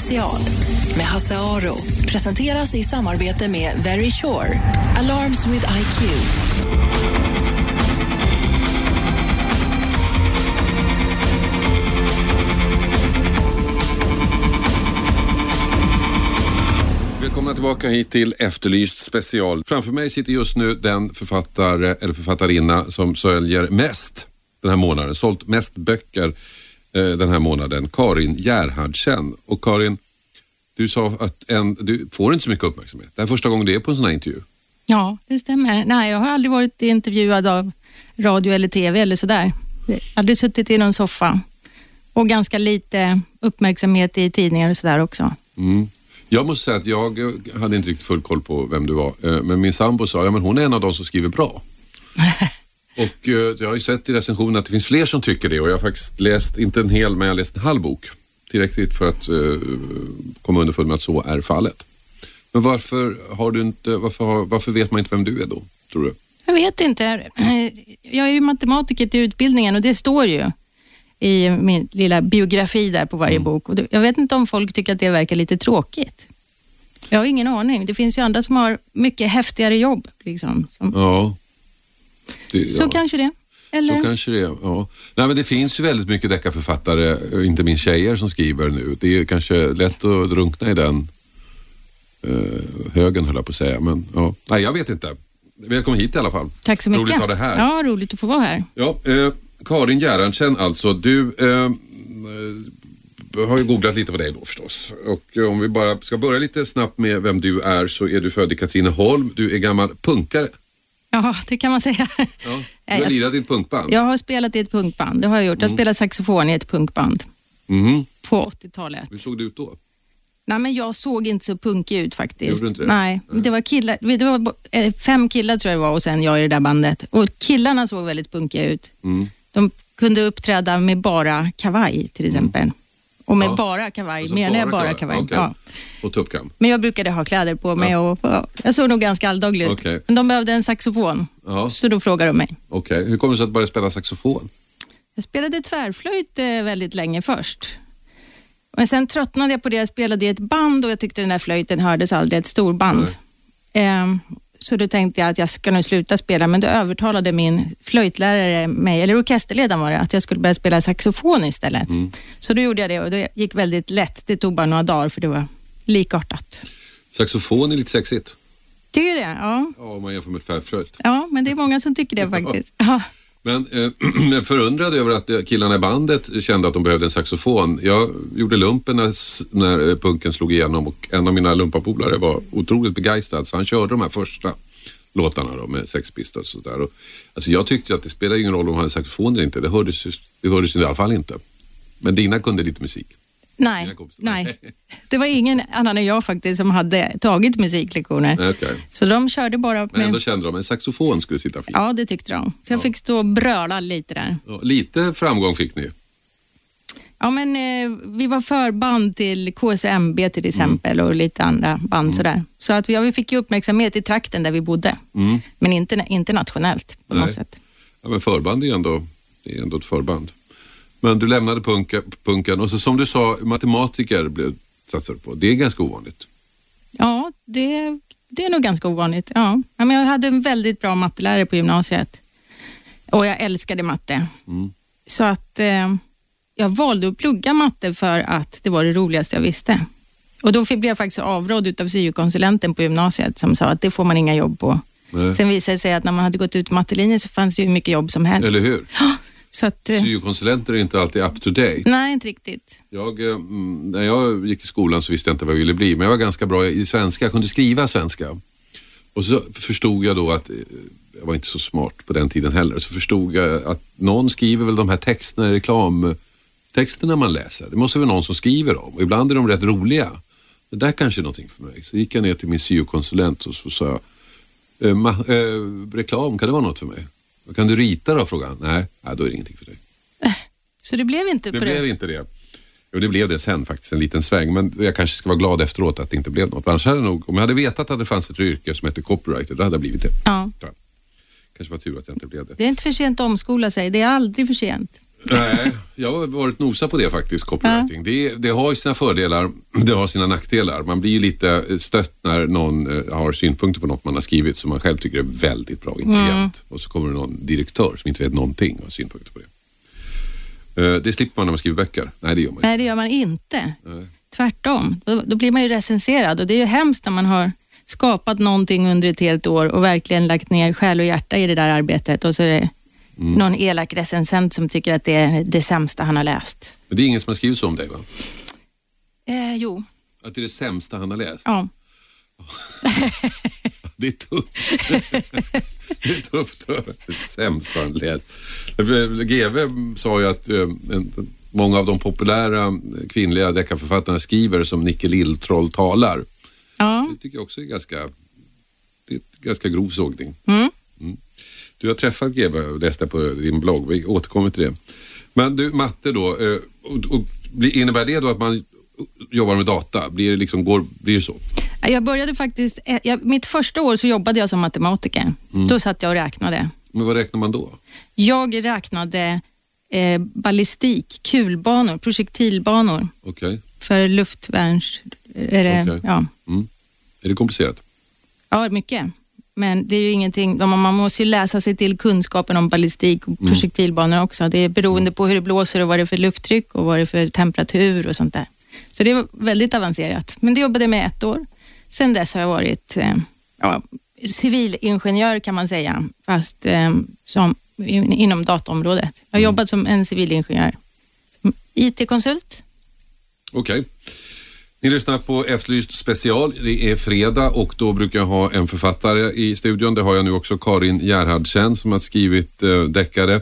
special med Hasse Aro. Presenteras i samarbete med Very Sure. Alarms with IQ. Välkomna tillbaka hit till Efterlyst special. Framför mig sitter just nu den författare eller författarinna som säljer mest den här månaden, sålt mest böcker den här månaden, Karin Gerhardsen. Och Karin, du sa att en, du får inte så mycket uppmärksamhet. Det här är första gången du är på en sån här intervju. Ja, det stämmer. Nej, jag har aldrig varit intervjuad av radio eller TV eller sådär. Jag har Aldrig suttit i någon soffa. Och ganska lite uppmärksamhet i tidningar och sådär också. Mm. Jag måste säga att jag eh, hade inte riktigt full koll på vem du var. Eh, Men min sambo sa, ja men hon är en av de som skriver bra. och eh, jag har ju sett i recensionen att det finns fler som tycker det och jag har faktiskt läst, inte en hel, men jag har läst en halv bok. Tillräckligt för att uh, komma underfund med att så är fallet. Men varför har du inte, varför, har, varför vet man inte vem du är då, tror du? Jag vet inte. Jag är ju matematiker till utbildningen och det står ju i min lilla biografi där på varje bok. Och jag vet inte om folk tycker att det verkar lite tråkigt. Jag har ingen aning. Det finns ju andra som har mycket häftigare jobb. Liksom. Som, Ja. Det, Så ja. kanske det. Eller? Så kanske det ja. Nej, men det finns ju väldigt mycket deckarförfattare, eh, inte minst tjejer, som skriver nu. Det är kanske lätt att drunkna i den eh, högen, höll jag på att säga. Men ja. Nej, jag vet inte. Välkommen hit i alla fall. Tack så mycket. Roligt att ha det här. Ja, roligt att få vara här. Ja, eh, Karin Gerhardsen alltså. Du eh, eh, har ju googlat lite på dig då förstås. Och eh, om vi bara ska börja lite snabbt med vem du är så är du född i Katrineholm. Du är gammal punkare. Ja, det kan man säga. Ja. Nej, Du har lirat i ett punkband. Jag har spelat i ett punkband. Det har jag gjort. Jag spelat saxofon i ett punkband Mhm. på 80-talet. Hur såg det ut då? Nej, men jag såg inte så punkig ut faktiskt. Gjorde du inte det? Nej, men det var killar. Det var eh, fem killar tror jag det var och sen jag i det där bandet. Och killarna såg väldigt punkiga ut. Mm. De kunde uppträda med bara kavaj till exempel. Och med Ja. bara kavaj Alltså menar jag bara kavaj. kavaj. Okej. Ja. Och tuppkam. Men jag brukade ha kläder på mig och ja, jag såg nog ganska alldaglig ut. Okej. Men de behövde en saxofon, Ja. så då frågade de mig. Okej, hur kommer det sig att du började spela saxofon? Jag spelade tvärflöjt eh, väldigt länge först. Men sen tröttnade jag på det. Jag spelade i ett band och jag tyckte den där flöjten hördes aldrig, ett storband. Ehm, så då tänkte jag att jag ska nog sluta spela, men då övertalade min flöjtlärare mig, eller orkesterledaren var det, att jag skulle börja spela saxofon istället. Så då gjorde jag det och det gick väldigt lätt. Det tog bara några dagar för det var likartat. Saxofon är lite sexigt. Tycker du det? Ja. Ja, om man jämför med tvärflöjt. ja, men det är många som tycker det faktiskt. Ja. Men eh, förundrad över att killarna i bandet kände att de behövde en saxofon. Jag gjorde lumpen när, när eh, punken slog igenom och en av mina lumpapolare var otroligt begeistrad så han körde de här första låtarna då, med Sex Pistols och sådär. Alltså jag tyckte att det spelade ingen roll om de hade saxofon eller inte. Det hördes, det hördes ju i alla fall inte. Men dina kunde lite musik. Nej, nej. Det var ingen annan än jag faktiskt som hade tagit musiklektioner. Okej. Så de körde bara Men med... ändå kände de att en saxofon skulle sitta fint. Ja, det tyckte de. Så jag fick stå och bröla lite där. Ja, lite framgång fick ni. Ja, men eh, vi var förband till KSMB till exempel och lite andra band sådär. Så att ja, vi fick ju uppmärksamhet i trakten där vi bodde. Men inte internationellt på Nej. något sätt. Ja, men förband är ändå, det är ändå ett förband. Men du lämnade punka, punken och så som du sa, matematiker blev satsade på. Det är ganska ovanligt. Ja, det, det är nog ganska ovanligt. Ja. Men jag hade en väldigt bra mattelärare på gymnasiet och jag älskade matte. Så att eh, jag valde att plugga matte för att det var det roligaste jag visste. Och Då fick- blev jag faktiskt avrådd utav syokonsulenten på gymnasiet som sa att det får man inga jobb på. Nej. Sen visade det sig att när man hade gått ut mattelinjen så fanns det ju mycket jobb som helst. Eller hur? Så att, eh, Syokonsulenter är inte alltid up to date. nej, inte riktigt. Jag, eh, mm, när jag gick i skolan så visste jag inte vad jag ville bli, men jag var ganska bra i svenska. Jag kunde skriva svenska. Och så förstod jag då att, eh, jag var inte så smart på den tiden heller, så förstod jag att någon skriver väl de här texterna, reklamtexterna man läser. Det måste väl någon som skriver dem och ibland är de rätt roliga. Det där kanske är någonting för mig. Så gick jag ner till min syokonsulent och så sa jag, eh, ma- eh, reklam, kan det vara något för mig? Kan du rita då? frågade han. Nej, nej, då är det ingenting för dig. Så det blev inte Det på blev det. inte det. Jo, det blev det sen faktiskt, en liten sväng. Men jag kanske ska vara glad efteråt att det inte blev något. Annars hade jag nog, om jag hade vetat att det fanns ett yrke som heter copywriter, då hade jag blivit det. Ja. Kanske var tur att jag inte blev det. Det är inte för sent att omskola sig. Det är aldrig för sent. Nej, jag har varit nosa på det faktiskt, copywriting. Det, det har ju sina fördelar, det har sina nackdelar. Man blir ju lite stött när någon eh, har synpunkter på något man har skrivit som man själv tycker är väldigt bra och intelligent. Och så kommer det någon direktör som inte vet någonting och har synpunkter på det. Eh, Det slipper man när man skriver böcker. Nej, det gör man inte. Nej, det gör man inte. Nej. Tvärtom. Då, då blir man ju recenserad och det är ju hemskt när man har skapat någonting under ett helt år och verkligen lagt ner själ och hjärta i det där arbetet och så är det Mm. någon elak recensent som tycker att det är det sämsta han har läst. Men det är ingen som har skrivit så om dig va? Eh, jo, Att det är det sämsta han har läst? ja. Det är tufft. det är tufft att höra. Det sämsta han läst. GV sa ju att eh, många av de populära kvinnliga deckarförfattarna skriver som Nicke Lilltroll talar. ja. Det tycker jag också är ganska, det är ganska grov sågning. Mm. Du har träffat GV, läste på din blogg. Vi återkommer till det. Men du, matte då. eh, Och, och, innebär det då att man jobbar med data? Blir det, liksom, går, blir det så? Jag började faktiskt, eh, jag, mitt första år så jobbade jag som matematiker. Mm. Då satt jag och räknade. Men vad räknar man då? Jag räknade eh, ballistik, kulbanor, projektilbanor Okej. för luftvärns... Är det, Okej. ja. Mm. Är det komplicerat? ja, mycket. Men det är ju ingenting, man måste ju läsa sig till kunskapen om ballistik och Mm. projektilbanor också. Det är beroende på hur det blåser och vad det är för lufttryck och vad det är för temperatur och sånt där. Så det var väldigt avancerat. Men det jobbade jag med ett år. Sen dess har jag varit eh, ja, civilingenjör kan man säga, fast eh, som, in, inom dataområdet. Jag har Mm. jobbat som en civilingenjör. IT-konsult. Okej. Ni lyssnar på Efterlyst special. Det är fredag och då brukar jag ha en författare i studion. Det har jag nu också, Karin Gerhardsen som har skrivit eh, deckare.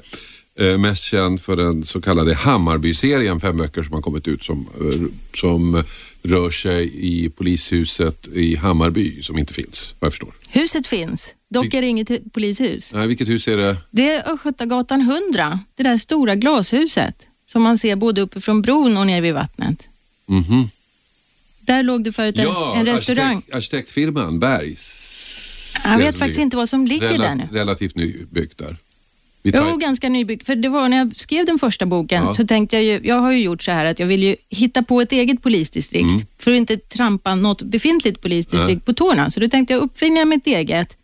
Eh, mest känd för den så kallade Hammarby-serien, fem böcker som har kommit ut som, eh, som rör sig i polishuset i Hammarby som inte finns, vad jag förstår. Huset finns, dock är det inget hu- polishus. Nej, vilket hus är det? Det är Östgötagatan 100, det där stora glashuset som man ser både uppifrån bron och ner vid vattnet. Mhm. Där låg det förut en, Ja, en restaurang. Arkitekt, arkitektfirman Bergs. Jag vet faktiskt inte vad som ligger där nu. Relativt nybyggt där. Vi Jo, tar- ganska nybyggt. För det var när jag skrev den första boken Ja. så tänkte jag ju, jag har ju gjort så här att jag vill ju hitta på ett eget polisdistrikt Mm. för att inte trampa något befintligt polisdistrikt på tårna. Så då tänkte jag uppfinna mitt eget,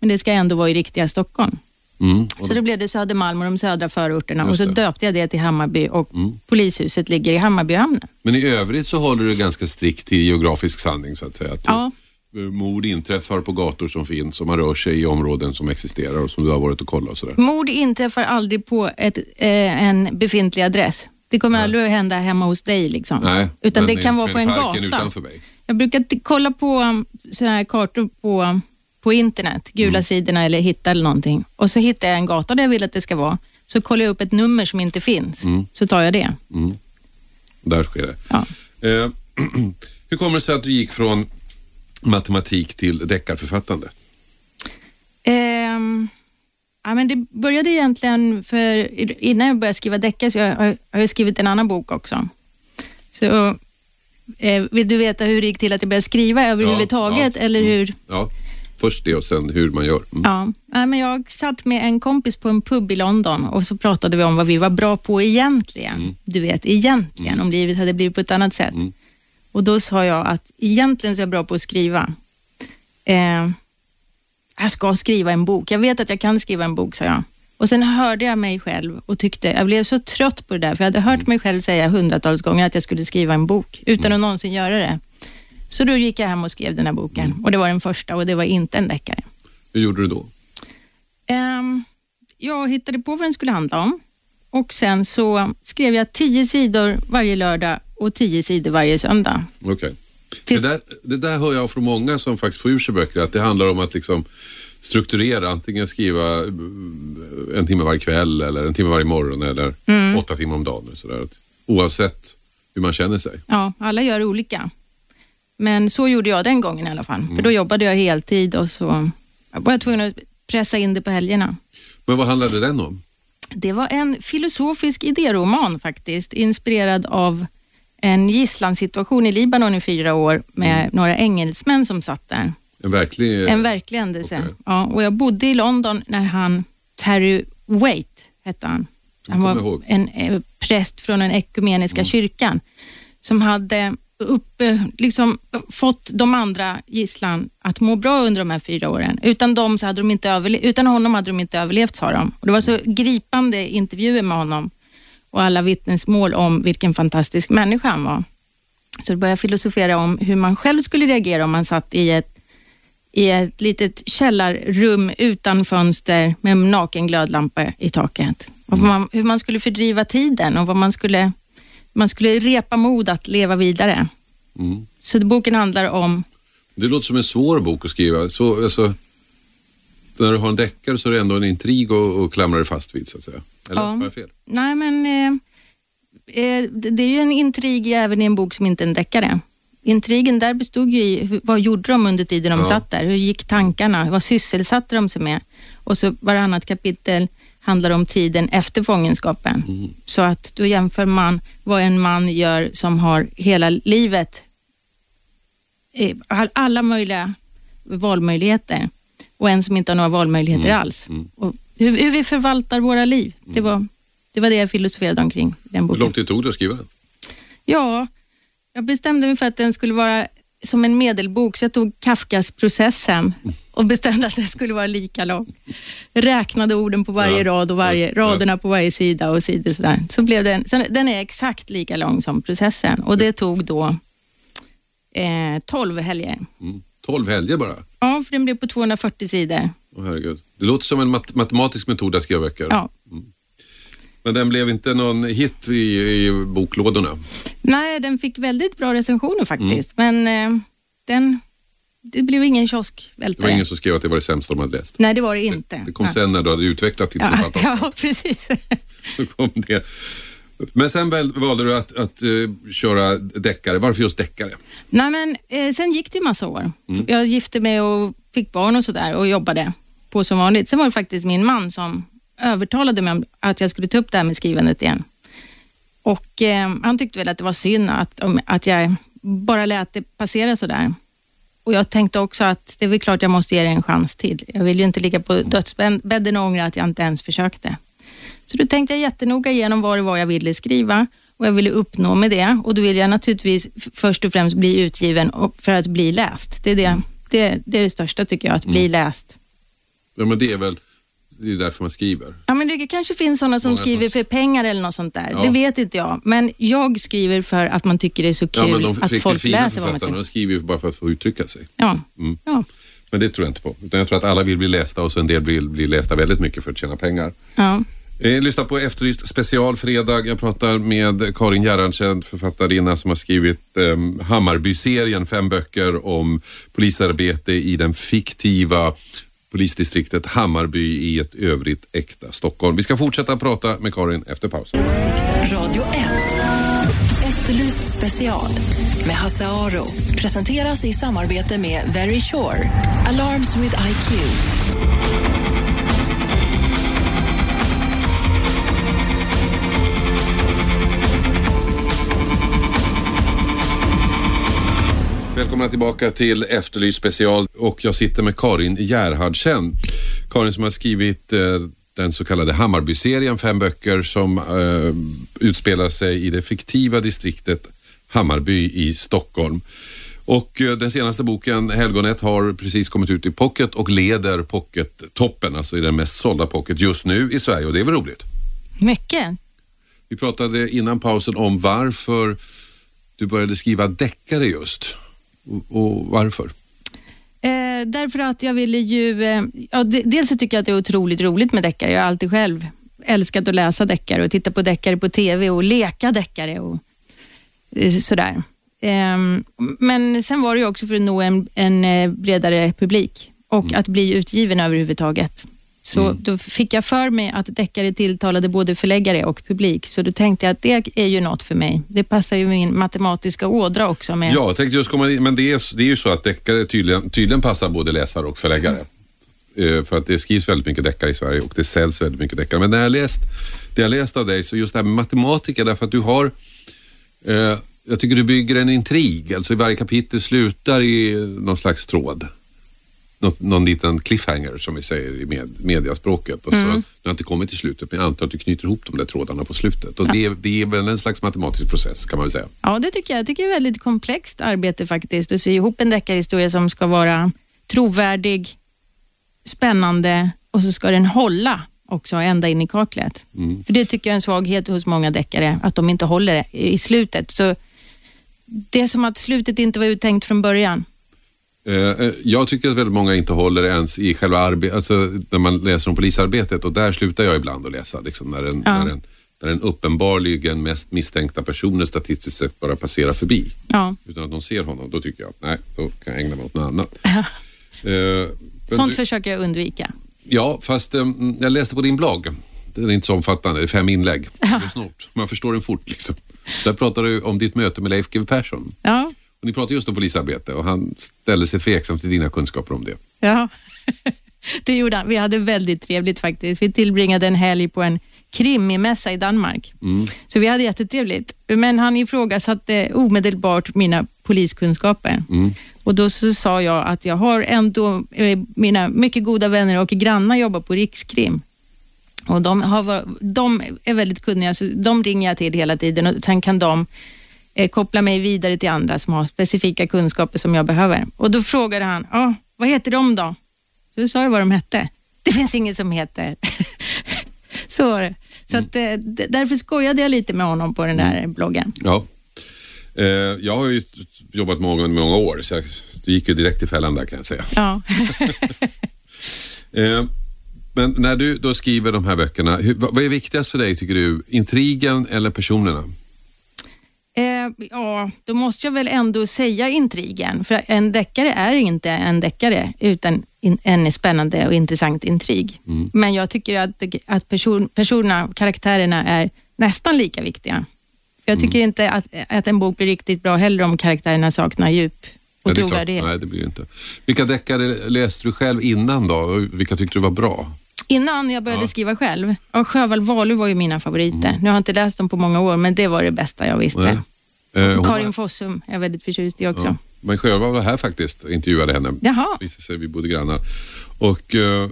men det ska ändå vara i riktiga Stockholm. Mm. Så då blev det Södermalm och de södra förorterna och så döpte jag det till Hammarby och Mm. polishuset ligger i Hammarbyhamnen. Men i övrigt så håller du ganska strikt till geografisk sanning så att säga. Att Ja. eh, Mord inträffar på gator som finns och man rör sig i områden som existerar och som du har varit och kollat och sådär. Mord inträffar aldrig på ett, eh, en befintlig adress. Det kommer aldrig att hända hemma hos dig. Liksom. Nej, Utan det kan vara på en gata. utanför mig. Jag brukar kolla på um, såna här kartor på, um, på internet, gula Mm. sidorna eller hitta eller någonting. Och så hittar jag en gata där jag vill att det ska vara. Så kollar jag upp ett nummer som inte finns, Mm. så tar jag det. Där sker det. Ja. Eh, hur kommer det sig att du gick från matematik till deckarförfattande? Ehm, ja, men det började egentligen för innan jag började skriva deckare, så jag har, har jag skrivit en annan bok också. Så eh, vill du veta hur det gick till att jag började skriva överhuvudtaget ja. eller hur? Ja, först det och sen hur man gör. Mm. Ja, men jag satt med en kompis på en pub i London och så pratade vi om vad vi var bra på egentligen. Du vet, egentligen, om livet hade blivit på ett annat sätt. Och då sa jag att egentligen så är jag bra på att skriva. Eh, jag ska skriva en bok. Jag vet att jag kan skriva en bok, sa jag. Och sen hörde jag mig själv och tyckte, jag blev så trött på det där, för jag hade hört mig själv säga hundratals gånger att jag skulle skriva en bok, utan att någonsin göra det. Så då gick jag hem och skrev den här boken och det var den första och det var inte en deckare. Hur gjorde du då? Ehm, jag hittade på vad den skulle handla om och sen så skrev jag tio sidor varje lördag och tio sidor varje söndag. Okej. Det, Tills- där, det där hör jag från många som faktiskt får ur sig böcker, att det handlar om att liksom strukturera, antingen skriva eh, en timme varje kväll eller en timme varje morgon eller Mm. åtta timmar om dagen. Sådär. Oavsett hur man känner sig. Ja, alla gör olika. Men så gjorde jag den gången i alla fall. För då jobbade jag heltid och så var jag tvungen att pressa in det på helgerna. Men vad handlade den om? Det var en filosofisk idéroman faktiskt, inspirerad av en gisslansituation i Libanon i fyra år med några engelsmän som satt där. En verklig... En verklig händelse. Okej. Ja, och jag bodde i London när han, Terry Waite hette han, Han var ihåg. en eh, präst från den ekumeniska kyrkan som hade upp, eh, liksom, fått de andra gisslan att må bra under de här fyra åren. Utan, dem så hade de inte överle- utan honom hade de inte överlevt, sa de. Och det var så gripande intervjuer med honom och alla vittnesmål om vilken fantastisk människa han var. Så då började jag filosofera om hur man själv skulle reagera om man satt i ett i ett litet källarrum utan fönster med en naken glödlampa i taket. Och man, hur man skulle fördriva tiden och vad man skulle, man skulle repa mod att leva vidare. Mm. Så boken handlar om, Det låter som en svår bok att skriva. Så, alltså, när du har en deckare så är det ändå en intrig att att klamra dig fast vid, så att säga. Eller Ja. har jag fel? nej men eh, eh, det är ju en intrig även i en bok som inte är en deckare. Intrigen där bestod ju i vad gjorde de under tiden de Ja. satt där? Hur gick tankarna? Vad sysselsatte de sig med? Och så varannat kapitel handlar om tiden efter fångenskapen. Mm. Så att då jämför man vad en man gör som har hela livet, eh, all- alla möjliga valmöjligheter och en som inte har några valmöjligheter Mm. alls. Och hur, hur vi förvaltar våra liv. Det, var, det var det jag filosoferade omkring den Hur boken. lång tid tog det att skriva den? Ja, jag bestämde mig för att den skulle vara som en medelbok, så jag tog Kafkas processen och bestämde att den skulle vara lika lång. Räknade orden på varje Ja, rad och varje, raderna på varje sida och sidor sådär. Så blev den, så den är exakt lika lång som processen och det tog då eh, 12 helger. Mm. 12 helger bara? Ja, för den blev på 240 sidor. Åh, herregud. Det låter som en mat- matematisk metod att skriva böcker. Ja. Men den blev inte någon hit i, i boklådorna. Nej, den fick väldigt bra recensioner faktiskt, Mm. men eh, den, det blev ingen kioskvältare. Det var ingen som skrev att det var det sämsta de hade läst. Nej, det var det inte. Det kom Nej. sen när du hade utvecklat ditt Ja, författarskap. ja, precis. Så kom det. Men sen valde du att, att eh, köra deckare. Varför just deckare? Nej, men eh, sen gick det ju massa år. Mm. Jag gifte mig och fick barn och sådär och jobbade på som vanligt. Sen var det faktiskt min man som övertalade mig om att jag skulle ta upp det här med skrivandet igen. Och eh, han tyckte väl att det var synd att, om, att jag bara lät det passera sådär. Och jag tänkte också att det är väl klart jag måste ge det en chans till. Jag vill ju inte ligga på dödsbädden och ångra att jag inte ens försökte. Så då tänkte jag jättenoga igenom vad det var jag ville skriva och jag ville uppnå med det. Och då vill jag naturligtvis först och främst bli utgiven för att bli läst. Det är det, det, det, är det största tycker jag, att bli läst. Ja, men det är väl det är därför man skriver. Ja, men det kanske finns sådana som Många skriver som- för pengar eller något sånt där. Ja. Det vet inte jag. Men jag skriver för att man tycker det är så kul Ja, men de att folk läser vad man skriver. de skriver bara för att få uttrycka sig. Ja. Mm. Ja. Men det tror jag inte på. Utan jag tror att alla vill bli lästa och så en del vill bli lästa väldigt mycket för att tjäna pengar. Ja. Eh, lyssna på Efterlyst specialfredag. Jag pratar med Karin Gerhardsen, författarinna som har skrivit eh, Hammarby-serien, fem böcker om polisarbete i den fiktiva polisdistriktet Hammarby i ett övrigt äkta Stockholm. Vi ska fortsätta prata med Karin efter pausen. Radio 1. Efterlyst special med Hasse Aro. Presenteras i samarbete med Very Sure. Alarms with IQ. Välkomna tillbaka till Efterlyst special och jag sitter med Karin Gerhardsen. Karin som har skrivit eh, den så kallade Hammarby-serien, fem böcker som eh, utspelar sig i det fiktiva distriktet Hammarby i Stockholm. Och eh, den senaste boken, Helgonet, har precis kommit ut i pocket och leder pocket-toppen, alltså i den mest sålda pocket just nu i Sverige och det är väl roligt. Mycket. Vi pratade innan pausen om varför du började skriva deckare just. Och, varför? Eh, därför att jag ville ju... Eh, ja, de, dels så tycker jag att det är otroligt roligt med deckare. Jag har alltid själv älskat att läsa deckare och titta på deckare på TV och leka deckare och eh, sådär. Eh, men sen var det ju också för att nå en, en eh, bredare publik och att bli utgiven överhuvudtaget. Så då fick jag för mig att deckare tilltalade både förläggare och publik, så då tänkte jag att det är ju något för mig. Det passar ju min matematiska ådra också med. Ja, jag tänkte just komma in, men det är, det är ju så att deckare tydligen, tydligen passar både läsare och förläggare. Eh, för att det skrivs väldigt mycket deckare i Sverige och det säljs väldigt mycket deckare. Men när jag läst, det jag läst av dig, så just det här med matematiker, därför att du har, eh, jag tycker du bygger en intrig, alltså varje kapitel slutar i någon slags tråd. Något, någon liten cliffhanger som vi säger i med, mediaspråket. Och så, Nu har jag inte kommit till slutet men jag antar att du knyter ihop de där trådarna på slutet. Och det, det är väl en slags matematisk process kan man väl säga. Ja, det tycker jag. Jag tycker det är ett väldigt komplext arbete faktiskt. Att sy ihop en deckarhistoria som ska vara trovärdig, spännande och så ska den hålla också ända in i kaklet. För Det tycker jag är en svaghet hos många deckare, att de inte håller i slutet. Så Det är som att slutet inte var uttänkt från början. Eh, eh, Jag tycker att väldigt många inte håller ens i själva arbetet, alltså när man läser om polisarbetet och där slutar jag ibland att läsa. Liksom, när, en, Ja. när, en, när en uppenbarligen mest misstänkta personer statistiskt sett bara passerar förbi Ja. utan att de ser honom. Då tycker jag att nej, då kan jag ägna mig åt något annat. Men Sånt du, försöker jag undvika. ja, fast jag läste på din blogg. Den är inte så omfattande, det är fem inlägg. Det är snort. Man förstår den fort. Liksom. Där pratar du om ditt möte med Leif GW Persson. Ja, ni pratade just om polisarbete och han ställde sig tveksam till dina kunskaper om det. ja. det gjorde han. Vi hade väldigt trevligt faktiskt. Vi tillbringade en helg på en krimimässa i Danmark. Så vi hade jättetrevligt. Men han ifrågasatte omedelbart mina poliskunskaper. Och Då så sa jag att jag har ändå, eh, mina mycket goda vänner och grannar jobbar på Rikskrim. Och de, har, de är väldigt kunniga, så de ringer jag till hela tiden och sen kan de eh, koppla mig vidare till andra som har specifika kunskaper som jag behöver. Och Då frågade han, ah, vad heter de då? Då sa jag vad de hette. Det finns inget som heter. så var det. Så att, eh, därför skojade jag lite med honom på den där bloggen. Ja. Eh, jag har ju jobbat med många, många år så jag, det gick ju direkt i fällan där kan jag säga. Ja. Eh, men när du då skriver de här böckerna, vad är viktigast för dig tycker du? Intrigen eller personerna? Eh, ja, då måste jag väl ändå säga intrigen. För en deckare är inte en deckare utan in, en spännande och intressant intrig. Men jag tycker att, att person, personerna, karaktärerna är nästan lika viktiga. För jag tycker inte att, att en bok blir riktigt bra heller om karaktärerna saknar djup och Ja, trovärdighet. Nej, det blir inte. Vilka deckare läste du själv innan då? Vilka tyckte du var bra? Innan jag började skriva själv, ja, Sjöwall Wahlöö var ju mina favoriter. Nu har jag inte läst dem på många år, men det var det bästa jag visste. Eh, Karin Fossum är jag väldigt förtjust i också. Ja. Men Sjöwall var här faktiskt och intervjuade henne. Jaha. Visade sig, vi bodde grannar. Och eh,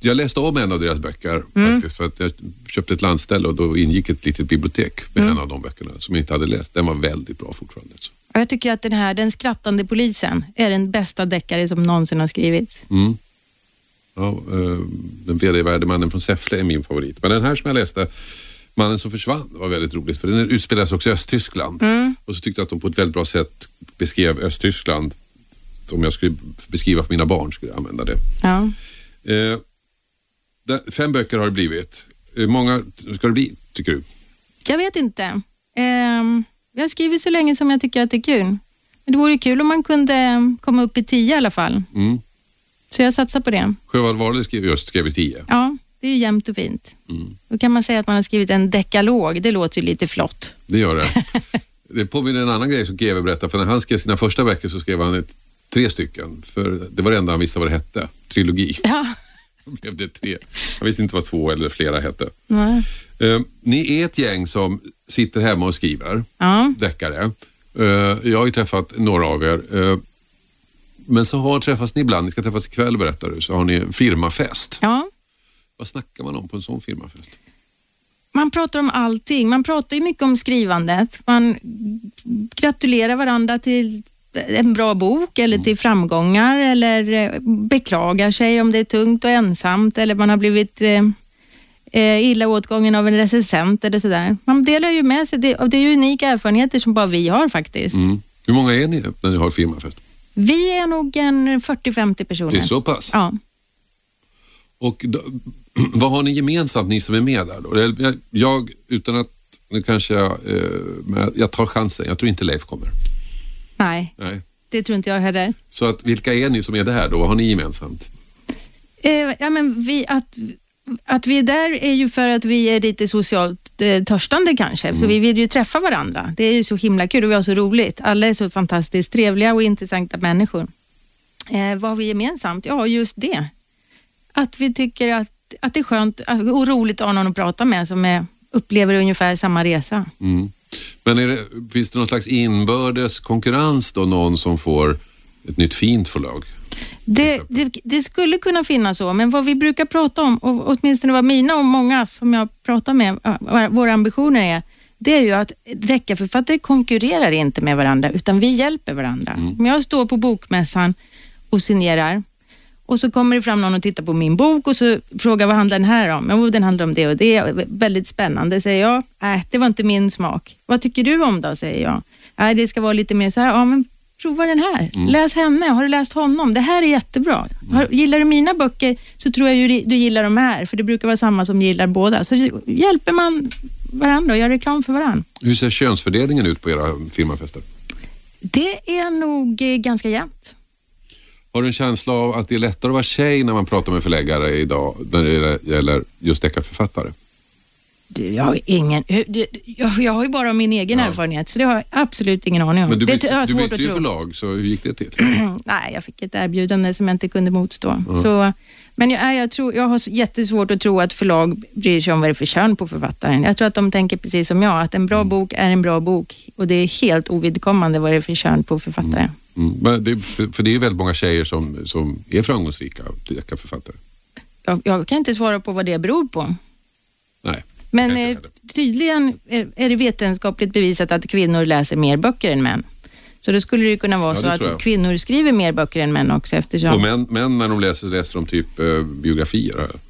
jag- läste om en av deras böcker Mm. faktiskt för att jag köpte ett landställe och då ingick ett litet bibliotek med Mm. en av de böckerna som jag inte hade läst. Den var väldigt bra fortfarande. Jag tycker att den här Den skrattande polisen är den bästa deckare som någonsin har skrivits. Mm. Ja, eh, den vedervärde mannen från Säffle är min favorit. Men den här som jag läste, Mannen som försvann, var väldigt roligt för den utspelas också i Östtyskland. Mm. Och så tyckte jag att de på ett väldigt bra sätt beskrev Östtyskland. Om jag skulle beskriva för mina barn skulle jag använda det. Ja. Eh, där, fem böcker har det blivit. Hur många ska det bli, tycker du? Jag vet inte. Ehm, jag har skrivit så länge som jag tycker att det är kul. Men det vore kul om man kunde komma upp i tio i alla fall. Mm. Så jag satsar på det. Sjöwall Wahlöö skrev just skrev i tio. Ja, det är ju jämnt och fint. Mm. Då kan man säga att man har skrivit en dekalog. Det låter ju lite flott. Det gör det. det påminner en annan grej som GW berättade. För när han skrev sina första böcker så skrev han ett, tre stycken. För det var det enda han visste vad det hette. Trilogi. Ja. Då blev det tre. Han visste inte vad två eller flera hette. Nej. Eh, ni är ett gäng som sitter hemma och skriver Ja. deckare. Eh, jag har ju träffat några av er. Eh, men så har träffats ni ibland, ni ska träffas ikväll berättar du, så har ni firmafest. ja. Vad snackar man om på en sån firmafest? Man pratar om allting. Man pratar ju mycket om skrivandet. Man gratulerar varandra till en bra bok eller till framgångar eller eh, beklagar sig om det är tungt och ensamt eller man har blivit eh, eh, illa åtgången av en recensent eller sådär. Man delar ju med sig. Det, och det är ju unika erfarenheter som bara vi har faktiskt. Mm. Hur många är ni när ni har firmafest? Vi är nog en 40-50 personer. Det är så pass? Ja. Och då, vad har ni gemensamt, ni som är med där? Då? Jag, jag utan att, nu kanske jag, eh, jag tar chansen, jag tror inte Leif kommer. Nej, Nej. det tror inte jag heller. Så att, vilka är ni som är det här då? Vad har ni gemensamt? Eh, ja, men vi, att, att vi är där är ju för att vi är lite socialt eh, törstande kanske, så vi vill ju träffa varandra. Det är ju så himla kul och vi har så roligt. Alla är så fantastiskt trevliga och intressanta människor. Eh, vad har vi gemensamt? Ja, just det. Att vi tycker att, att det är skönt och roligt att ha någon att prata med som är, upplever ungefär samma resa. Mm. Men är det, finns det någon slags inbördes konkurrens då? Någon som får ett nytt fint förlag? Det, det, det skulle kunna finnas så, men vad vi brukar prata om, och åtminstone vad mina och många som jag pratar med, äh, våra ambitioner är, det är ju att deckarförfattare konkurrerar inte med varandra, utan vi hjälper varandra. Mm. Om jag står på bokmässan och signerar och så kommer det fram någon och tittar på min bok och så frågar vad handlar den här om? Jo, den handlar om det och det. Väldigt spännande, säger jag. Äh, det var inte min smak. Vad tycker du om då, säger jag. Äh, det ska vara lite mer så här, ja men prova den här. Läs henne. Har du läst honom? Det här är jättebra. Har, gillar du mina böcker så tror jag ju du gillar de här, för det brukar vara samma som gillar båda. Så hjälper man varandra och gör reklam för varandra. Hur ser könsfördelningen ut på era firmafester? Det är nog eh, ganska jämnt. Har du en känsla av att det är lättare att vara tjej när man pratar med förläggare idag när det gäller just deckarförfattare? Jag har ingen... det- Jag, jag har ju bara min egen erfarenhet, så det har jag absolut ingen aning om. Men du det bytte, jag du svårt bytte ju förlag, så hur gick det till? Nej, jag fick ett erbjudande som jag inte kunde motstå. Så, men jag, jag, tror, jag har jättesvårt att tro att förlag bryr sig om vad det är för kön på författaren. Jag tror att de tänker precis som jag, att en bra bok är en bra bok och det är helt ovidkommande vad det är för kön på författaren. Mm. Men det, för det är ju väldigt många tjejer som, som är framgångsrika deckarförfattare. Jag, jag kan inte svara på vad det beror på. Nej. Men eh, tydligen är, det vetenskapligt bevisat att kvinnor läser mer böcker än män. Så då skulle det kunna vara Ja, så att kvinnor skriver mer böcker än män också eftersom... Och män, män när de läser, läser de typ eh, biografier här. och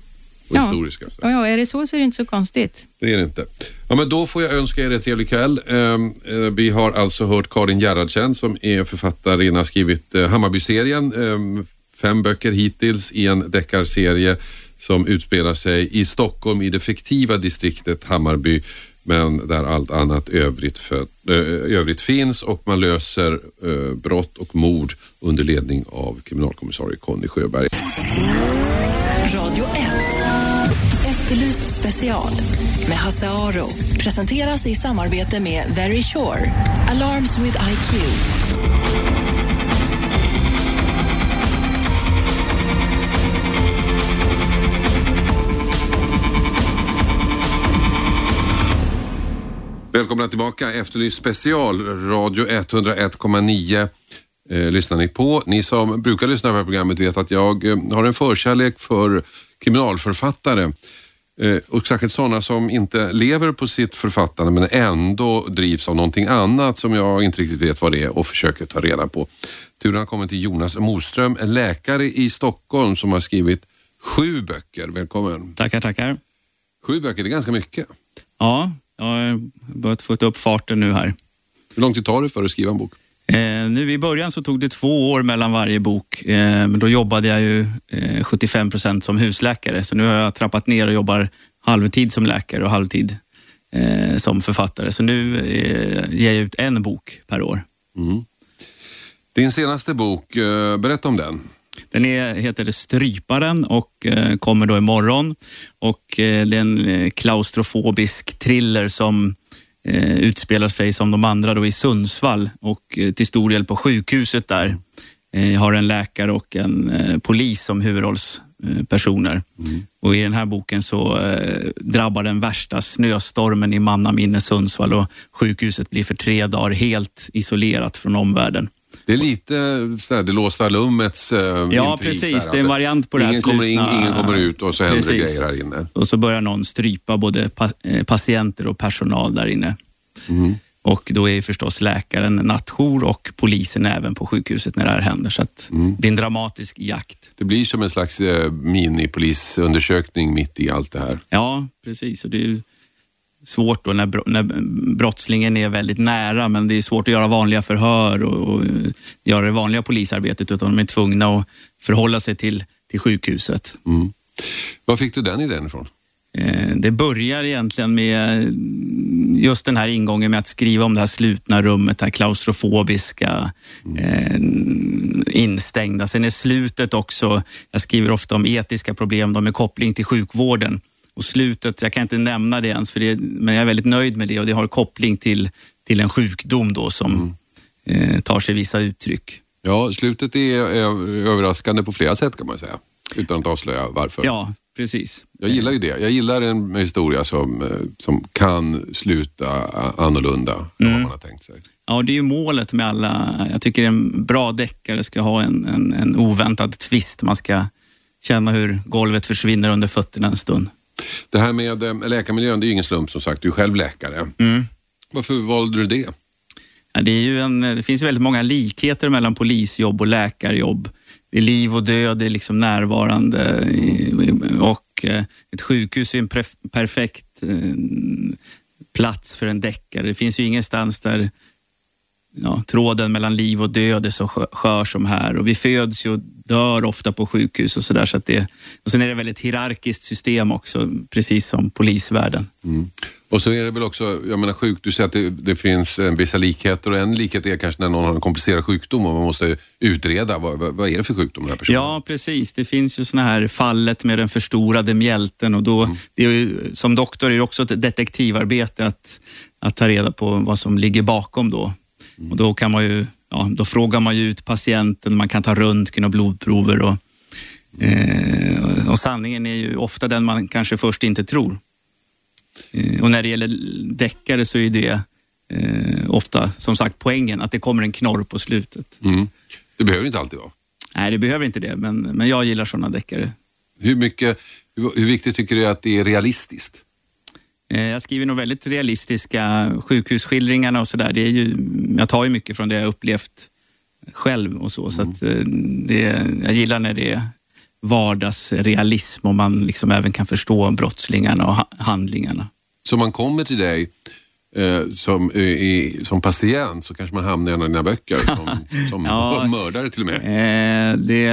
Ja. historiska. Så. Ja, är det så så är det inte så konstigt. Det är det inte. Ja, men då får jag önska er en trevlig kväll. Ehm, eh, vi har alltså hört Karin Gerhardsen som är författarinna, har skrivit eh, Hammarby-serien fem böcker hittills i en deckarserie som utspelar sig i Stockholm i det fiktiva distriktet Hammarby men där allt annat övrigt, för, eh, övrigt finns och man löser eh, brott och mord under ledning av kriminalkommissarie Conny Sjöberg. Radio 1. Efterlyst special med Hasse Aro. Presenteras i samarbete med Very Sure. Alarms with IQ. Välkomna tillbaka. Efterlyst special, Radio 101,9 eh, lyssnar ni på. Ni som brukar lyssna på det här programmet vet att jag eh, har en förkärlek för kriminalförfattare. Eh, och särskilt sådana som inte lever på sitt författande men ändå drivs av någonting annat som jag inte riktigt vet vad det är och försöker ta reda på. Turen har kommit till Jonas Moström, en läkare i Stockholm som har skrivit sju böcker. Välkommen. Tackar, tackar. Sju böcker, det är ganska mycket. Ja, jag har börjat få upp farten nu här. Hur lång tid tar det för att skriva en bok? Eh, nu I början så tog det två år mellan varje bok, eh, men då jobbade jag ju eh, 75 procent som husläkare. Så nu har jag trappat ner och jobbar halvtid som läkare och halvtid eh, som författare. Så nu eh, ger jag ut en bok per år. Din senaste bok, eh, berätta om den. Den är, heter Stryparen och eh, kommer då imorgon. Och, eh, det är en eh, klaustrofobisk thriller som utspelar sig som de andra då i Sundsvall och till stor del på sjukhuset där. Jag har en läkare och en polis som huvudrollspersoner. Och I den här boken så drabbar den värsta snöstormen i mannaminne Sundsvall och sjukhuset blir för tre dagar helt isolerat från omvärlden. Det är lite så här, det låsta lummets eh, Ja, precis. här, Det är en variant på det här ingen kommer in, ingen kommer ut och så händer det grejer här inne. Och så börjar någon strypa både eh, patienter och personal där inne. Och då är ju förstås läkaren nattjour och polisen även på sjukhuset när det här händer. Så att det blir en dramatisk jakt. Det blir som en slags eh, minipolisundersökning mitt i allt det här. Ja, precis. Och det är svårt då när, när brottslingen är väldigt nära, men det är svårt att göra vanliga förhör och, och göra det vanliga polisarbetet, utan de är tvungna att förhålla sig till, till sjukhuset. Var fick du den idén ifrån? Eh, Det börjar egentligen med just den här ingången med att skriva om det här slutna rummet, det här klaustrofobiska, eh, instängda. Sen är slutet också, jag skriver ofta om etiska problem, de med koppling till sjukvården. Och slutet, jag kan inte nämna det ens, för det, men jag är väldigt nöjd med det och det har koppling till, till en sjukdom då som eh, tar sig vissa uttryck. Ja, slutet är, är överraskande på flera sätt kan man säga. Utan att avslöja varför. Ja, precis. Jag gillar ju det. Jag gillar en historia som, eh, som kan sluta annorlunda än vad Mm. man har tänkt sig. Ja, det är ju målet med alla. Jag tycker en bra deckare ska ha en, en, en oväntad twist. Man ska känna hur golvet försvinner under fötterna en stund. Det här med eh, läkarmiljön, det är ju ingen slump som sagt. Du är själv läkare. Mm. Varför valde du det? Ja, det, är ju en, det finns ju väldigt många likheter mellan polisjobb och läkarjobb. Det är liv och död, det är liksom närvarande och eh, ett sjukhus är en perfekt eh, plats för en deckare. Det finns ju ingenstans där ja, tråden mellan liv och död är så skö- skör som här. Och vi föds ju och dör ofta på sjukhus och sådär. Så det, och sen är det ett väldigt hierarkiskt system också, precis som polisvärlden. Och så är det väl också, jag menar sjuk, du säger att det, det finns eh, vissa likheter och en likhet är kanske när någon har en komplicerad sjukdom och man måste utreda vad, vad, är det för sjukdom den här personen Ja, precis. Det finns ju såna här fallet med den förstorade mjälten och då, det är ju, som doktor är det också ett detektivarbete att, att ta reda på vad som ligger bakom då. Och då kan man ju, ja, då frågar man ut patienten, man kan ta röntgen och blodprover och, eh, och sanningen är ju ofta den man kanske först inte tror. Eh, och när det gäller deckare så är det eh, ofta, som sagt, poängen att det kommer en knorr på slutet. Mm. Det behöver inte alltid vara. Nej, det behöver inte det, men, men jag gillar sådana deckare. Hur, mycket, hur, hur viktigt tycker du att det är realistiskt? Eh, Jag skriver nog väldigt realistiska sjukhusskildringarna och sådär. Det är ju, jag tar ju mycket från det jag upplevt själv och så. så att eh, det, jag gillar när det är vardagsrealism och man liksom även kan förstå brottslingarna och ha- handlingarna. Så man kommer till dig eh, som, eh, i, som patient så kanske man hamnar i en av dina böcker som, som Ja. mördare till och med. Eh, det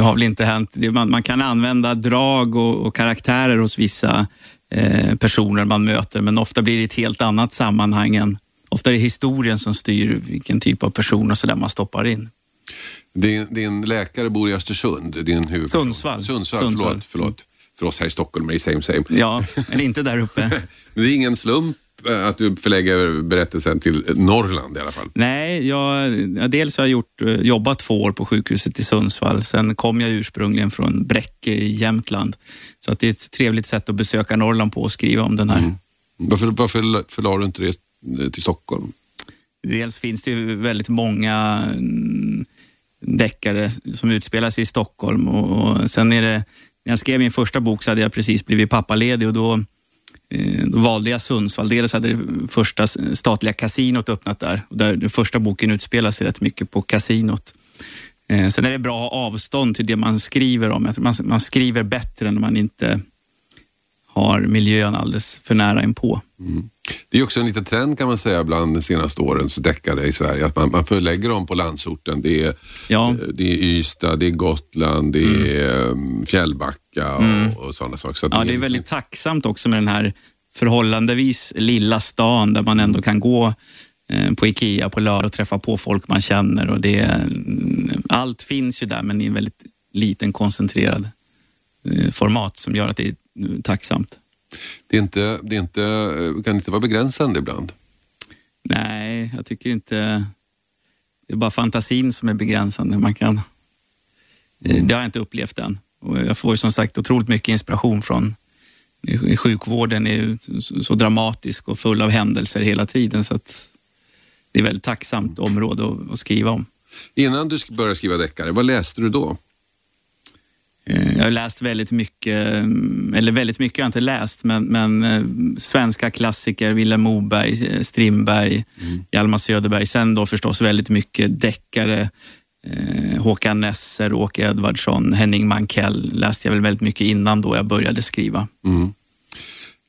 har väl inte hänt. Det, man, man kan använda drag och, och karaktärer hos vissa personer man möter, men ofta blir det ett helt annat sammanhang. Än, ofta är det historien som styr vilken typ av person och så där man stoppar in. Din, din läkare bor i Östersund, din huvudperson. Sundsvall. Sundsvall, Sundsvall. Förlåt, förlåt. För oss här i Stockholm är det same same. Ja, eller inte där uppe. Men det är ingen slump eh, att du förlägger berättelsen till Norrland i alla fall. Nej, jag, ja, dels har jag gjort, eh, jobbat två år på sjukhuset i Sundsvall. Sen kom jag ursprungligen från Bräcke i Jämtland. Så att det är ett trevligt sätt att besöka Norrland på och skriva om den här. Varför, varför förlade du inte det eh, till Stockholm? Dels finns det ju väldigt många mm, deckare som utspelar sig i Stockholm och, och sen är det, när jag skrev min första bok så hade jag precis blivit pappaledig och då, eh, Eh, då valde jag Sundsvall. Dels hade det första statliga kasinot öppnat där där den första boken utspelar sig rätt mycket på kasinot. Eh, sen är det bra att ha avstånd till det man skriver om. Man, man skriver bättre när man inte har miljön alldeles för nära inpå. Det är också en liten trend kan man säga bland de senaste årens deckare i Sverige att man, man förlägger dem på landsorten. Det är, Ja. eh, det är Ystad, det är Gotland, det är mm. Fjällbacka och, och sådana saker. Så Ja, det är väldigt tacksamt också med den här förhållandevis lilla stan där man ändå kan gå eh, på Ikea på lördag och träffa på folk man känner. Och det, är- mm, allt finns ju där, men i en väldigt liten koncentrerad format som gör att det är mm, tacksamt. det, är inte, det är inte, eh, kan inte vara begränsande ibland. Nej, jag tycker inte... Det är bara fantasin som är begränsande. Man kan, eh, det har jag inte upplevt än. Och jag får som sagt otroligt mycket inspiration från sjukvården är så- dramatisk och full av händelser hela tiden. Så att det är ett väldigt tacksamt område att, skriva om. Innan du började skriva deckare, vad läste du då? Jag har läst väldigt mycket, mm, eller väldigt mycket har jag inte läst, men, men eh, svenska klassiker, Vilhelm Moberg, Strindberg, Hjalmar Söderberg. Sen då förstås väldigt mycket deckare. Eh, Håkan Nesser, Åke Edvardsson, Henning Mankell läste jag väl väldigt mycket innan då jag började skriva.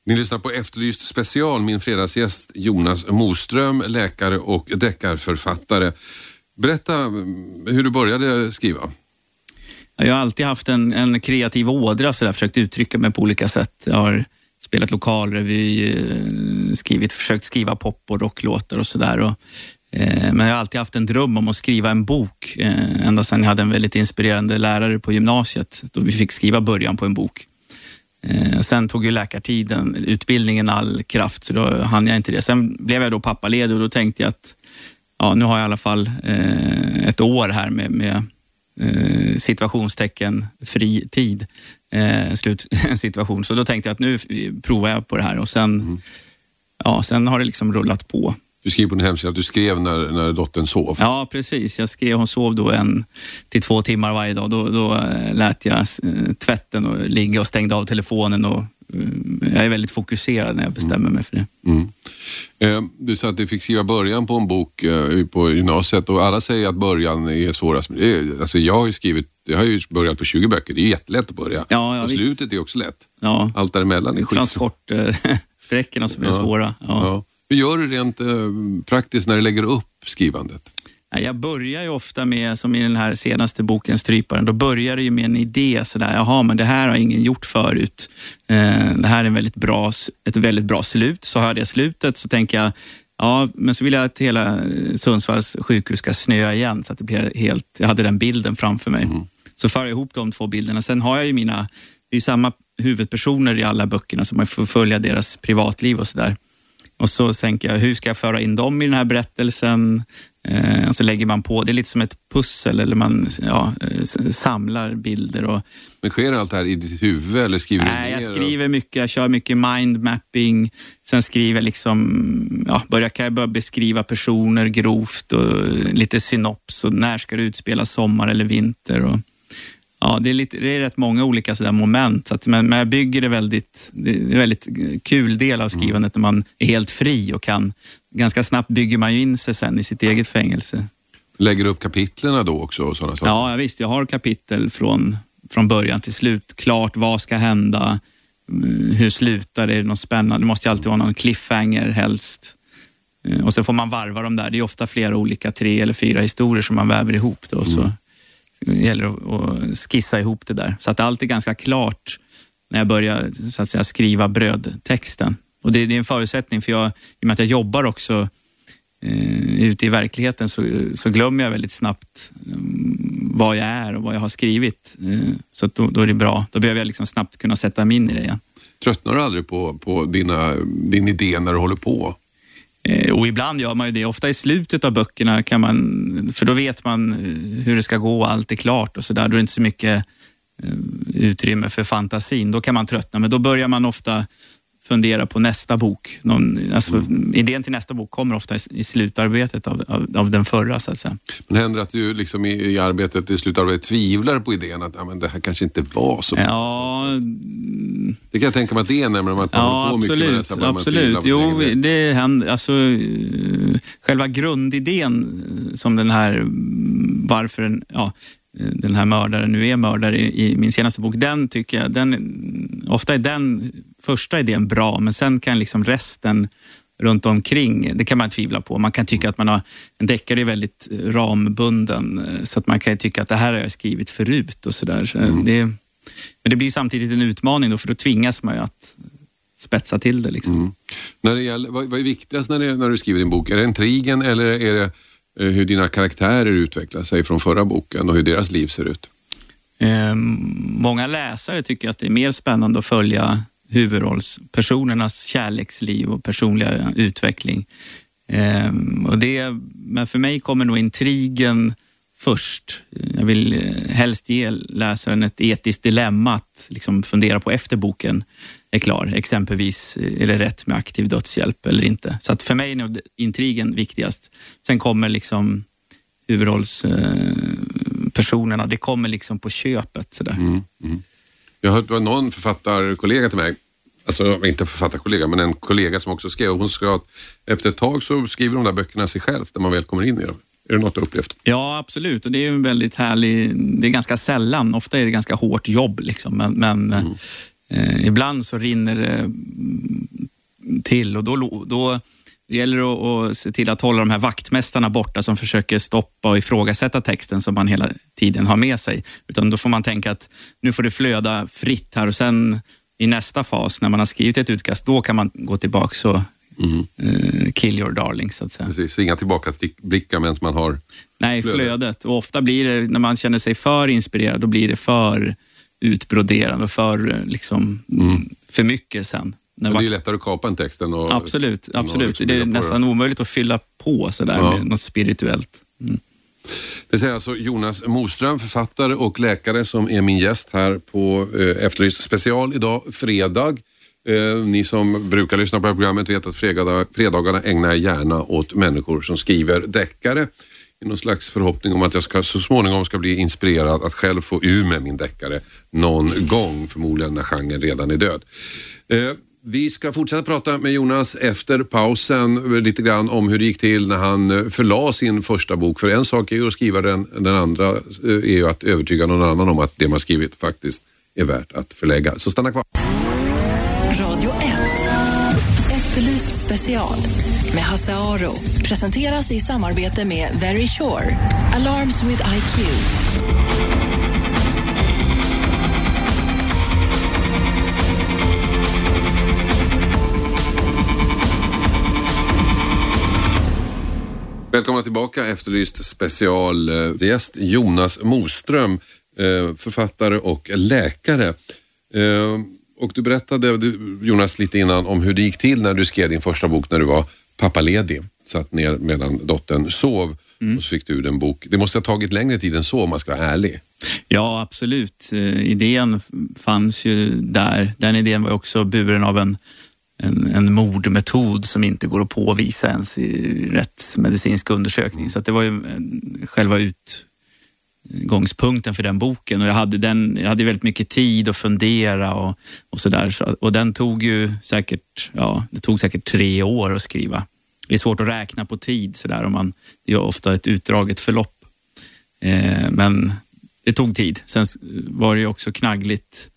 Ni lyssnar på Efterlyst special. Min fredagsgäst Jonas Moström, läkare och deckarförfattare. Berätta mm, hur du började skriva. Jag har alltid haft en, en kreativ ådra, så jag har försökt uttrycka mig på olika sätt. Jag har spelat lokalrevy, eh, skrivit, försökt skriva pop och rocklåtar och sådär. Eh, men jag har alltid haft en dröm om att skriva en bok. Eh, ända sedan jag hade en väldigt inspirerande lärare på gymnasiet, då vi fick skriva början på en bok. Eh, sen tog ju läkartiden, utbildningen all kraft, så då hann jag inte det. Sen blev jag då pappaledig och då tänkte jag att ja, nu har jag i alla fall eh, ett år här med, med eh, situationstecken fri tid. Eh, slut, situation. Så då tänkte jag att nu provar jag på det här och sen, Mm. ja, sen har det liksom rullat på. Du skriver på din hemsida att du skrev när, när dottern sov. Ja, precis. Jag skrev, hon sov då en till två timmar varje dag. Då, då eh, lät jag eh, tvätten och ligga och stängde av telefonen. Och, eh, jag är väldigt fokuserad när jag bestämmer mig för det. Mm. Eh, Du sa att du fick skriva början på en bok eh, på gymnasiet och alla säger att början är svårast. Alltså jag har ju skrivit, jag har ju börjat på 20 böcker, det är jättelätt att börja. Ja, ja, och visst. slutet är också lätt. Ja, Allt däremellan är skitsvårt. transportsträckorna som är Ja. svåra. Ja. Ja. Hur gör du rent eh, praktiskt när du lägger upp skrivandet? Jag börjar ju ofta med, som i den här senaste boken Stryparen, då börjar det ju med en idé. Sådär, Jaha, men det här har ingen gjort förut. Eh, det här är en väldigt bra, ett väldigt bra slut. Så har jag det slutet så tänker jag, ja, men så vill jag att hela eh, Sundsvalls sjukhus ska snöa igen så att det blir helt, jag hade den bilden framför mig. Så för jag ihop de två bilderna. Sen har jag ju mina, det är samma huvudpersoner i alla böckerna så man får följa deras privatliv och sådär. Och så tänker jag, hur ska jag föra in dem i den här berättelsen? Eh, och så lägger man på, det är lite som ett pussel eller man ja, eh, samlar bilder. Och, Men sker allt det här i ditt huvud eller skriver du nej, jag skriver mycket, jag kör mycket mindmapping. Sen skriver jag liksom, ja, börjar, kan jag börja beskriva personer grovt och lite synops och när ska det utspelas sommar eller vinter. Och, Ja, det är, lite, det är rätt många olika sådär moment, så att, men, men jag bygger det väldigt, det är en väldigt kul del av skrivandet när man är helt fri och kan, ganska snabbt bygger man ju in sig sen i sitt eget fängelse. Lägger du upp kapitlerna då också? Och sådana saker? Ja, visst, jag har kapitel från, från början till slut. Klart, vad ska hända? Mm, Hur slutar det? Är det något spännande? Det måste ju alltid vara någon cliffhanger helst. Eh, Och så får man varva dem där. Det är ofta flera olika, tre eller fyra historier som man väver ihop. Då, så det gäller att skissa ihop det där. Så att allt är ganska klart när jag börjar så att säga, skriva brödtexten. Och det, det är en förutsättning, för jag, i och med att jag jobbar också eh, ute i verkligheten så, så glömmer jag väldigt snabbt eh, vad jag är och vad jag har skrivit. Eh, så att då, då är det bra. Då behöver jag liksom snabbt kunna sätta mig in i det igen. Tröttnar du aldrig på, på dina, din idé när du håller på? Eh, och ibland gör man ju det. Ofta i slutet av böckerna kan man, för då vet man eh, hur det ska gå och allt är klart och så där. Då är det inte så mycket eh, utrymme för fantasin. Då kan man tröttna, men då börjar man ofta fundera på nästa bok. Någon, alltså, Idén till nästa bok kommer ofta i, i slutarbetet av, av, av den förra, så att säga. Men händer att du liksom i, i arbetet, i slutarbetet tvivlar på idén att ja, men det här kanske inte var så bra? Ja, Det kan jag tänka mig att det är om man håller Ja, på mycket med det. absolut. så tvivla absolut. Jo, det händer. Alltså, själva grundidén eh, som den här, mm, varför den, ja, eh, den här mördaren nu är mördare i, i min senaste bok, den tycker jag, den, ofta är den första idén bra, men sen kan liksom resten runt omkring, det kan man tvivla på. Man kan tycka att man har, en deckare är väldigt eh, rambunden, eh, så att man kan tycka att det här har jag skrivit förut och sådär. Så det, men det blir samtidigt en utmaning då, för då tvingas man ju att spetsa till det. Liksom. Mm. När det gäller, vad, vad är viktigast när, det, när du skriver din bok? Är det intrigen eller är det eh, hur dina karaktärer utvecklar sig från förra boken och hur deras liv ser ut? Eh, många läsare tycker att det är mer spännande att följa huvudrollspersonernas kärleksliv och personliga utveckling. Ehm, och det, men för mig kommer nog intrigen först. Jag vill eh, helst ge läsaren ett etiskt dilemma att liksom fundera på efter boken är klar. Exempelvis, eh, är det rätt med aktiv dödshjälp eller inte? Så att för mig är nog intrigen viktigast. Sen kommer liksom huvudrollspersonerna, eh, det kommer liksom på köpet. Sådär. Mm. mm. Jag hört det var någon författarkollega till mig, alltså inte författarkollega, men en kollega som också skrev. Hon skrev att efter ett tag så skriver de där böckerna sig själv när man väl kommer in i dem. Är det något du upplevt? Ja, absolut. Och det är en väldigt härlig... Det är ganska sällan. Ofta är det ganska hårt jobb, liksom. men, men eh, ibland så rinner det mm, till och då, då det gäller att, att se till att hålla de här vaktmästarna borta som försöker stoppa och ifrågasätta texten som man hela tiden har med sig. Utan då får man tänka att nu får det flöda fritt här och sen i nästa fas, när man har skrivit ett utkast, då kan man gå tillbaka och eh, kill your darling, så att säga. Precis, så inga tillbakablickar medan man har... Nej, flödet. flödet. Och ofta blir det, när man känner sig för inspirerad, då blir det för utbroderande och för, eh, liksom, för mycket sen. Det är ju lättare att kapa en text än att... absolut, absolut. liksom det är nästan det. omöjligt att fylla på sådär Ja. med något spirituellt. Mm. Det säger alltså Jonas Moström, författare och läkare som är min gäst här på eh, Efterlyst special idag, fredag. Eh, ni som brukar lyssna på det här programmet vet att fredag, fredagarna ägnar jag gärna åt människor som skriver deckare i någon slags förhoppning om att jag ska, så småningom ska bli inspirerad att själv få ur med min deckare någon gång, förmodligen när genren redan är död. Eh, vi ska fortsätta prata med Jonas efter pausen lite grann om hur det gick till när han eh, förlade sin första bok. För en sak är ju att skriva den, den andra eh, är ju att övertyga någon annan om att det man skrivit faktiskt är värt att förlägga. Så stanna kvar. Radio 1. Efterlyst special med Hasse Aro. Presenteras i samarbete med Very Sure. Alarms with IQ. Välkomna tillbaka, Efterlyst specialgäst Jonas Moström, eh, författare och läkare. Eh, och du berättade, Jonas, lite innan om hur det gick till när du skrev din första bok när du var pappaledig. Satt ner medan dottern sov och så fick du ut en bok. Det måste ha tagit längre tid än så om man ska vara ärlig. Ja, absolut. Eh, Idén fanns ju där. Den idén var också buren av en, en, en mordmetod som inte går att påvisa ens i rätt medicinsk undersökning. Så att det var ju själva utgångspunkten för den boken. Och jag, hade den, jag hade väldigt mycket tid att fundera och, och sådär. Så, och den tog ju säkert, ja, det tog säkert tre år att skriva. Det är svårt att räkna på tid sådär. Om man, det är ofta ett utdraget förlopp. Eh, men det tog tid. Sen var det ju också knaggligt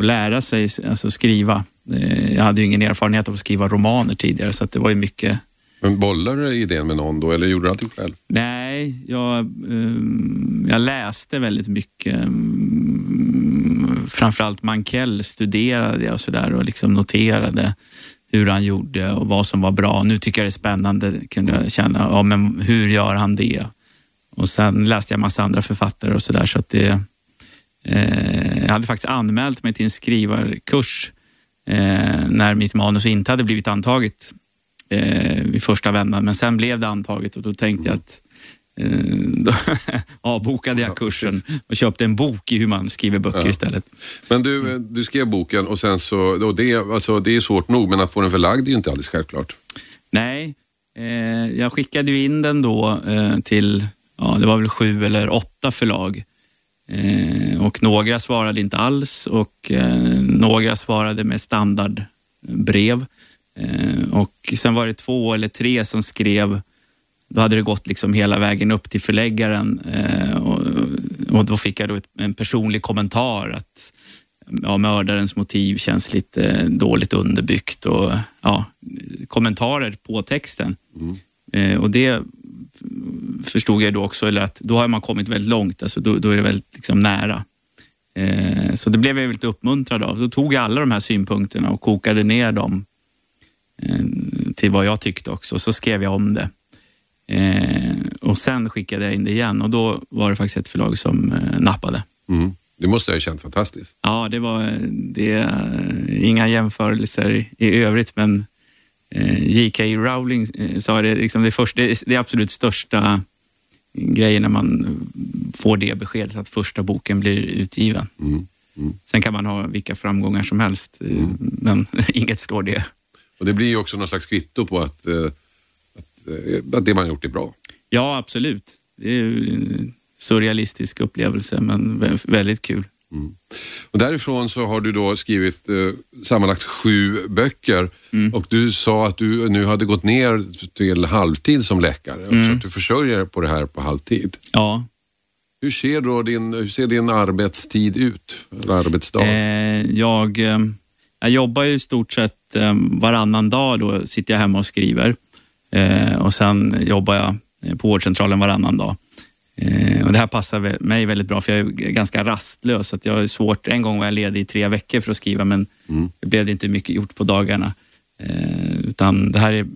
att lära sig alltså skriva. Eh, Jag hade ju ingen erfarenhet av att skriva romaner tidigare så det var ju mycket Men bollade du idén med någon då eller gjorde du allting själv? Nej, jag, ehm, jag läste väldigt mycket. ehm, Framförallt Mankell studerade jag och, så där och liksom noterade hur han gjorde och vad som var bra. Nu tycker jag det är spännande, kunde jag känna. Ja, men hur gör han det? Och sen läste jag massa andra författare och sådär. Så att det, eh, jag hade faktiskt anmält mig till en skrivarkurs eh, när mitt manus inte hade blivit antaget eh, vid första vändan. Men sen blev det antaget och då tänkte jag att eh, då avbokade jag Ja, kursen och köpte en bok i hur man skriver böcker Ja. istället. Men du, du skrev boken och sen så, och det, alltså, det är svårt nog men att få den förlagd är ju inte alldeles självklart. Nej, eh, jag skickade ju in den då eh, till, ja, det var väl sju eller åtta förlag. Eh, och några svarade inte alls och eh, några svarade med standardbrev. Eh, och sen var det två eller tre som skrev, då hade det gått liksom hela vägen upp till förläggaren och, och då fick jag då en personlig kommentar att ja, mördarens motiv känns lite dåligt underbyggt och ja, kommentarer på texten. Eh, och det förstod jag då också, eller att då har man kommit väldigt långt, alltså då, då är det väldigt liksom nära. Eh, så det blev jag väldigt uppmuntrad av. Då tog jag alla de här synpunkterna och kokade ner dem eh, till vad jag tyckte också. Så skrev jag om det. Eh, och sen skickade jag in det igen och då var det faktiskt ett förlag som eh, nappade. Mm. Det måste ha känt fantastiskt. Ja, det var det, är inga jämförelser i, övrigt, men eh, J.K. Rowling eh, sa det, liksom det, första, det, absolut största grejen när man får det beskedet att första boken blir utgiven. Mm. Sen kan man ha vilka framgångar som helst, eh, men inget slår det. Och det blir ju också någon slags kvitto på att, eh, att, eh, att det man gjort är bra. Ja, absolut. Det är en surrealistisk upplevelse, men vä- väldigt kul. Och därifrån så har du då skrivit eh, sammanlagt sju böcker och du sa att du nu hade gått ner till halvtid som läkare. Så att du försörjer dig på det här på halvtid. Ja, Hur ser, då din, hur ser din arbetstid ut? Eller arbetsdag? Eh, jag, eh, jag jobbar ju i stort sett eh, varannan dag. Då sitter jag hemma och skriver. Eh, och Sen jobbar jag på vårdcentralen varannan dag. Eh, och det här passar mig väldigt bra för jag är ganska rastlös. Så jag är svårt, en gång var jag ledig i tre veckor för att skriva men det blev inte mycket gjort på dagarna. Eh, utan det här är,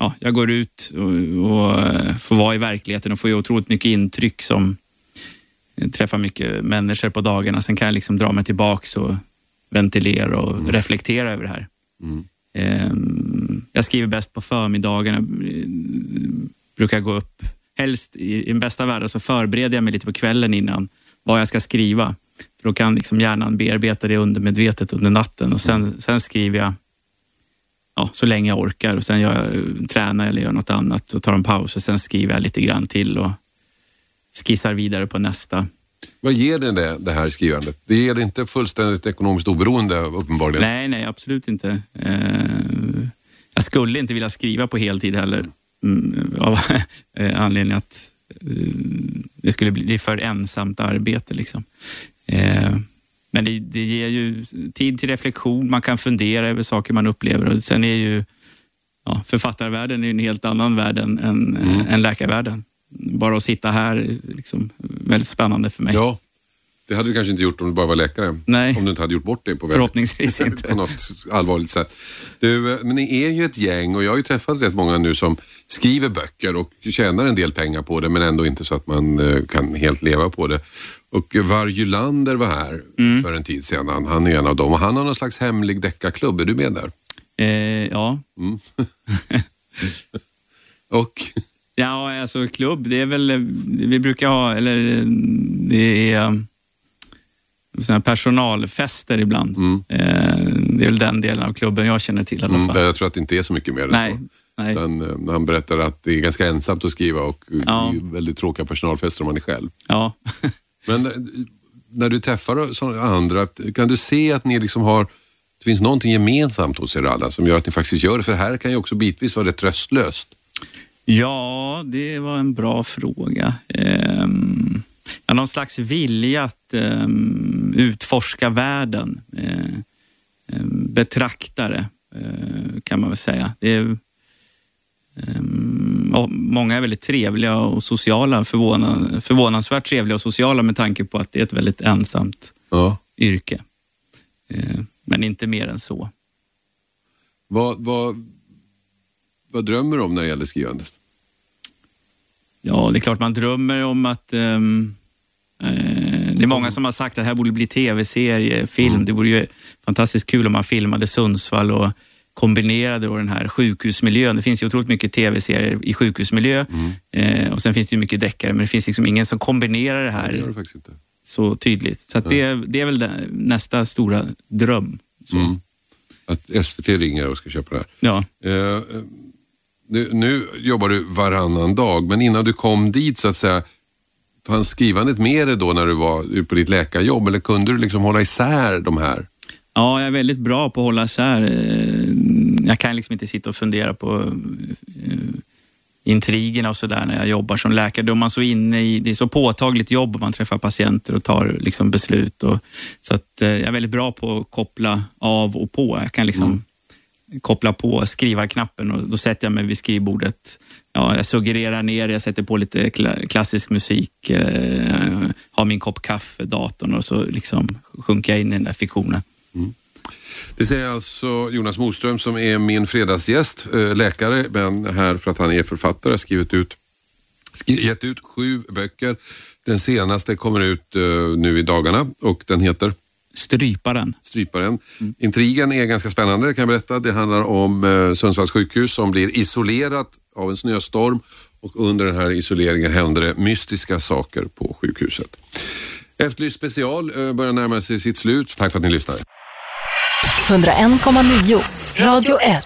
ja, jag går ut och, och eh, får vara i verkligheten och får ju otroligt mycket intryck som träffar mycket människor på dagarna. Sen kan jag liksom dra mig tillbaks och ventilera och reflektera över det här. Ehm, Jag skriver bäst på förmiddagarna. Brukar gå upp helst i, den bästa världen så förbereder jag mig lite på kvällen innan vad jag ska skriva. För Då kan liksom hjärnan bearbeta det undermedvetet under natten och sen, sen skriver jag ja, så länge jag orkar. Och sen gör jag, tränar eller gör något annat och tar en paus och sen skriver jag lite grann till och skissar vidare på nästa. Vad ger det, det det här skrivandet? Det ger det inte fullständigt ekonomiskt oberoende uppenbarligen? Nej, nej, absolut inte. Eh, jag skulle inte vilja skriva på heltid heller. Mm, av eh, anledning att eh, det skulle bli det är för ensamt arbete. Liksom. Eh, men det, det ger ju tid till reflektion, man kan fundera över saker man upplever. Och sen är ju ja, författarvärlden är en helt annan värld än, än, Mm. än läkarvärlden. Bara att sitta här är liksom väldigt spännande för mig. Ja, det hade du kanske inte gjort om du bara var läkare. Nej. Om du inte hade gjort bort det på, väldigt- Förhoppningsvis inte. på något allvarligt sätt. Du, eh, men ni är ju ett gäng och jag har ju träffat rätt många nu som skriver böcker och tjänar en del pengar på det men ändå inte så att man eh, kan helt leva på det. Och Var Julander var här Mm. för en tid sedan. Han är en av dem och han har någon slags hemlig deckarklubb. Är du med där? Eh, ja. Och ja, alltså klubb, det är väl, vi brukar ha, eller det är såna personalfester ibland. Eh, det är väl den delen av klubben jag känner till i alla mm, fall. jag tror att det inte är så mycket mer än Nej, så. nej. Utan, eh, han berättar att det är ganska ensamt att skriva och eh, Ja. väldigt tråkiga personalfester om man är själv. Ja. Men när du träffar andra, kan du se att ni liksom har, det finns någonting gemensamt hos er alla som gör att ni faktiskt gör det? För det här kan ju också bitvis vara rätt tröstlöst. Ja, det var en bra fråga. Ehm, ja, någon slags vilja att ehm, utforska världen. Eh, ehm, betraktare, eh, kan man väl säga. Det är, många är väldigt trevliga och sociala, förvånan, förvånansvärt trevliga och sociala med tanke på att det är ett väldigt ensamt Ja. yrke. Eh, men inte mer än så. Vad, vad, vad drömmer du om när det gäller skrivandet? Ja, det är klart man drömmer om att... ehm, eh, det är många som har sagt att det här borde bli tv-serie, film. Det vore ju fantastiskt kul om man filmade Sundsvall och kombinerade då den här sjukhusmiljön. Det finns ju otroligt mycket tv-serier i sjukhusmiljö eh, och sen finns det ju mycket deckare, men det finns liksom ingen som kombinerar det Det här det faktiskt inte. så tydligt. Så att det, det är väl den, nästa stora dröm. Mm. Att SVT ringer och ska köpa det ja. här. Eh, eh, nu, nu jobbar du varannan dag, men innan du kom dit så att säga, fanns skrivandet med dig då när du var på ditt läkarjobb eller kunde du liksom hålla isär de här? Ja, jag är väldigt bra på att hålla isär. Eh, jag kan liksom inte sitta och fundera på eh, intrigerna och sådär när jag jobbar som läkare. Då är man så inne i, det är så påtagligt jobb man träffar patienter och tar liksom beslut. Och, så att eh, jag är väldigt bra på att koppla av och på. Jag kan liksom koppla på skrivarknappen och då sätter jag mig vid skrivbordet. Ja, jag suggererar ner, jag sätter på lite klassisk musik, eh, har min kopp kaffe, datorn och så liksom sjunker jag in i den där fiktionen. Mm. Det säger alltså Jonas Moström som är min fredagsgäst, eh, läkare, men här för att han är författare, skrivit ut, gett ut sju böcker. Den senaste kommer ut eh, nu i dagarna och den heter Stryparen. Stryparen. Intrigen är ganska spännande kan jag berätta. Det handlar om eh, Sundsvalls sjukhus som blir isolerat av en snöstorm och under den här isoleringen händer det mystiska saker på sjukhuset. Efterlyst special eh, börjar närma sig sitt slut. Tack för att ni lyssnade. 101,9 Radio 1.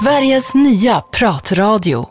Sveriges nya pratradio.